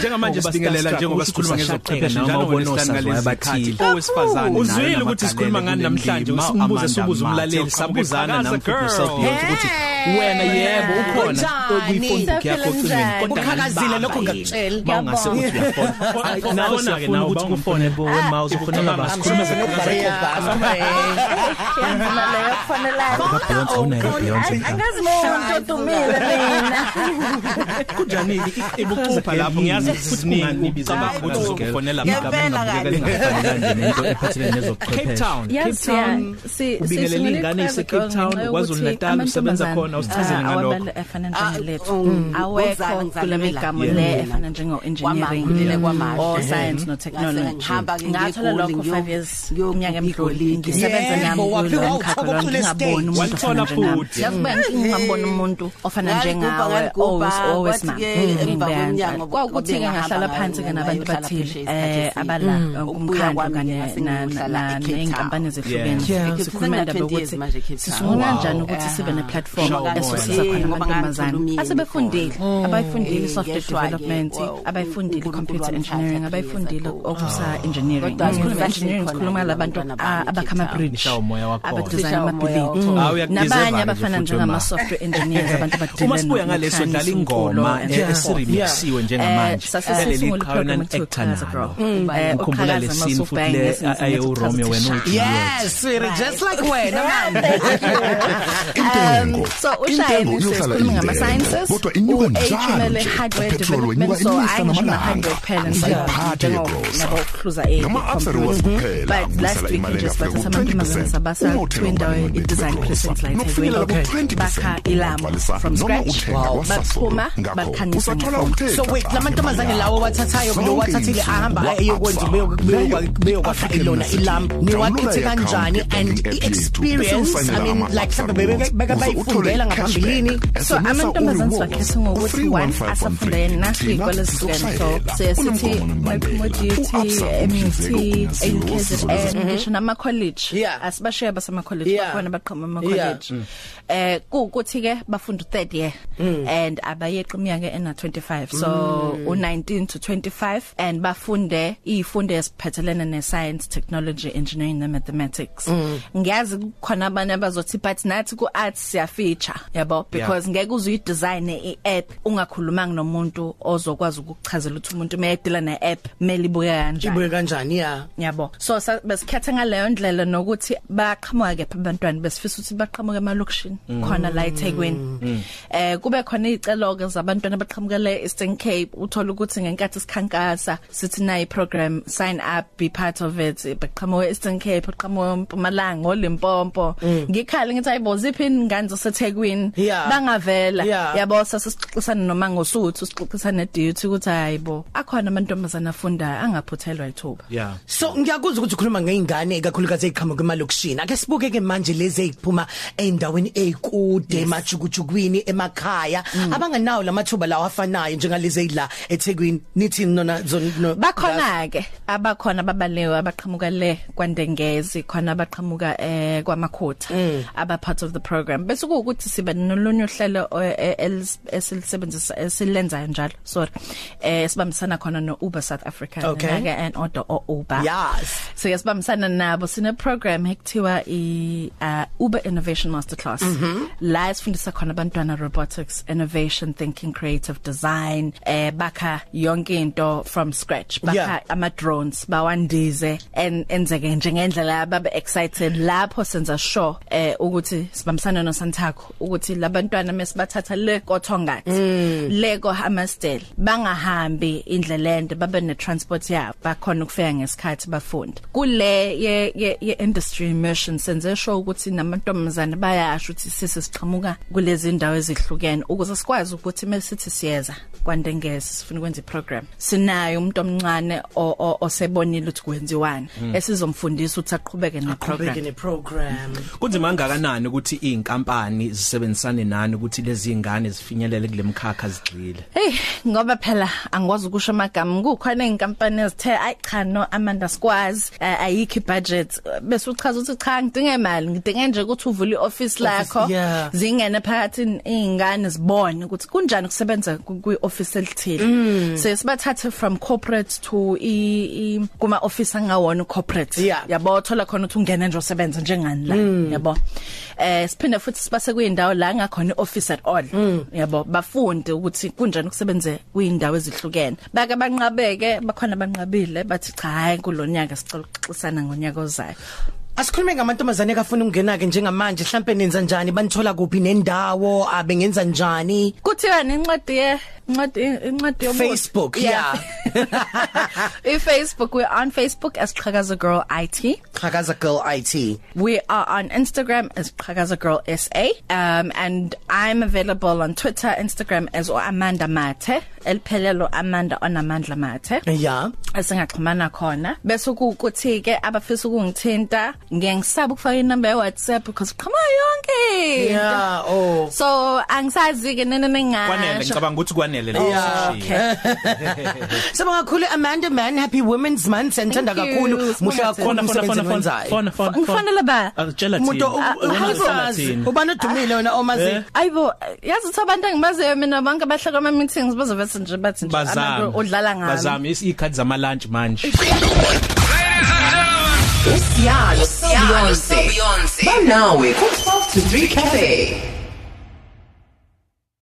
njengamanje sibingelela njengoba sikhuluma ngezoqhwepheshe njalo ngoNostan ngalezi khathi owesifazane owuzwile ukuthi sikhuluma ngani namhlanje? usimbuze sibuza umlaleli sabuzana namfuthi ukuthi wena yebo ukhona kuyifundbook yakho ocingweni kodwa ukhakazile lokho ngakutshela. Mawungase uthi uyafona. Nawe siyafuna ukuthi ufone bo mouse ufonela basikhuluma Yenzela leyo kufanele Angazi muntu odumile mina kunjani ibucupha lapho ngiyazi siziningi ibizaba ukuthi uzokufonela Ngempela mgabanga ngingafani kanje nento ephathelene nezokuchwepheshe Cape Town Cape Town. ubingelela ingane ise Cape Town kwaZulu Natal usebenza khona usichazele ngalokho efana njengelethu awekho kule migamo le efana njengo engineering or science no technology ngathola lokho 5 years umnyaka emhloli ngisebenza nami kulo mkhakha lo ngingaboni umuntu ofana njengawe yakuba ngingaboni umuntu ofana njengawe always always ma ngibanga kwakuthi ke ngahlala phansi ke nabantu bathile. eh abala umkhandlu kanye na neinkampani ezihlukene. Sikhuluma indaba ukuthi sisungula kanjani ukuthi sibe ne platform esosiza khona amantombazane asebefundile abayifundile software development abayifundile computer engineering abayifundile okusa engineering. Sikhuluma engineering sikhuluma labantu abakhama bridge abadesign amabhilidi nabanye abafana njengama software engineers abantu abadile uma sibuya ngaleso dlala ingoma. esiremixwe njengamanje leli qhawe actor ukhumbula lesini futhi le aye uRomeo wena uthi yes sweetie just like wena. Man intengo so ushayeni sikhuluma ngama sciences kodwa inyuka njalo hardware development. so ayisho na hardware kuphela njengoba ukuhluza e ama afterwards kuphela but last week nje sibathatha amantombazane sabasa twindawo i-design precinct la eThekwini bakha ilambo from scratch. baphuma bakhanyisa so wait lamantombazane lawo wathathayo lo wathathile ahamba eyokwenza beyokwakha ilona ilamb niwakhethe kanjani? and experience i mean like mhlawumbe beka bayifundela ngaphambilini. So amantombazane bakhetha ngokuthi one asafunda yena kwelezihlukene so siyasithi moduty MUT AUKZN ngisho nama college asibashiya basama college bakhona baqhama ama college eh kuukuthi ke bafunda 3rd year. And abayeqa iminyaka ena 25 so u19 to 25 and bafunde izifundo eziphathelene ne science technology engineering and mathematics ngiyazi khona abanye abazothi but nathi ku arts siya feature yabo because ngeke uzu design i-app ungakhulumanga nomuntu ozokwazi ukukuchazela ukuthi umuntu mayedila ne-app mele ibuye kanjani. Ibuye kanjani ya yabo. So besikhethe ngaleyo ndlela nokuthi baqhamuka ke abantwana besifisa ukuthi baqhamuke emalokishini. Khona la eThekwini. Eh kube khona izicelo ke zabantwana baqhamukele Eastern Cape. Uthola ukuthi ngenkathi sikhankasa sithi nayi program sign up be part of it baqhamuke Eastern Cape baqhamuke Mpumalanga oLimpopo ngikhali ngithi ayibo ziphi ingane zaseThekwini? Bangavela. Yabo sasixoxisana noma ngosuthu sixoxisana duty ukuthi hayibo akhona amantombazana afunda angaphuthelwa ithuba. So ngiyakuzwa ukuthi ukhuluma ngeingane kakhulukazi eziqhamuka emalokishini. Ake sibuke ke manje lezi eziphuma eindaweni ezikude emajukujukwini emakhaya. Abangenawo lamathuba lawa afanayo njengalezi ezila eThekwini nithi nona zona bakhona ke abakhona babalewe abaqhamuka le kwandengezi khona abaqhamuka eh kwamakhotha aba part of the program bese ukuthi sibe nolonyo hlelo esilisebenzisa esilenzayo njalo sorry eh sibambisana khona no Uber South Africa Okay. ke and order o Uber Yes. so yasibambisana nabo sine program ekuthiwa i uh, Uber Innovation Masterclass mm -hmm. la sifundisa khona abantwana robotics innovation thinking creative design eh bakha yonke into from scratch bakha Yeah. ama drones bawandize en enzeke njengendlela babe excited lapho senza sure eh ukuthi sibambisana no Santaco ukuthi labantwana mesibathatha le kothongati mm. leko hamastel bangahambi indlela ende babe ne transport yabo bakhona ukufika ngesikhathi bafunde kule ye, ye, ye industry immersion senze sure ukuthi namantombazane bayasho ukuthi sisi siqhamuka kulezi indawo ezihlukene ukuze sikwazi ukuthi mesithi siyeza kwandengeze sifuna ukwenza iprogram sinayo umuntu omncane osebonile ukuthi kwenziwani. Esizomfundisa ukuthi aqhubeke neprogram. Aqhubeke neprogram. Kunzima kangakanani ukuthi izinkampani zisebenzisane nani ukuthi lezi ingane zifinyelele kule mkhakha zigxile? Hey ngoba phela angikwazi ukusho amagama. Kukhona izinkampani ezithe ay cha no Amanda sikwazi. Uh, ayikho budget bese uchaza ukuthi cha ngidinga imali. Ngidinga nje ukuthi uvule ioffice lakho yeah. zingene phakathi izingane zibone ukuthi kunjani kusebenza kwi office elithile. So sibathathe from corporate to i kuma office angawona corporate. Yabo thola khona uthi ungena nje usebenza njengani la. Yabo. Eh siphinde futhi sibase kuyindawo la ngakhona ioffice at all. Yabo bafunde ukuthi kunjani ukusebenze kuyindawo ezihlukene. Bake banqabeke bakhona banqabile bathi cha hayi kulonyaka sicela ukuxisana ngonyaka ozayo. Asikhulume ngamantombazane kafuna ukungena ke njengamanje mhlambe nenza njani? Banithola kuphi nendawo? Abengenza njani? Kuthiwa nencwadi ye incwadi incwadi yomuntu Facebook yeah. I Facebook we're on Facebook as Qhakaza Girl IT Qhakaza Girl IT we are on Instagram as Qhakaza Girl SA um and I'm available on Twitter Instagram as Amanda Mathe. Eliphelelo Amanda onamandla Mathe. Yeah. Asingaxhumana khona. Bese ukuthi ke abafisa ukungithinta ngiyangisaba ukufaka inamba ye WhatsApp because qhama yonke yeah oh so angisazi ke nene nengasho kwanele ngicabanga ukuthi kwanele lo okay Sibonga kakhulu Amanda man happy women's month sithanda kakhulu muhla kakhulu umsebenzi wenzayo fona fona ngifanele ba Akutshela umuntu thina ubani udumile wena omazi ayibo yazi ukuthi abantu engimaziyo mina bonke bahlaka ama meetings bazovethe nje bathi nje abantu odlala ngami bazami isikhathi zama lunch manje Usiyalo Beyonce Banawe ku 12 to 3 cafe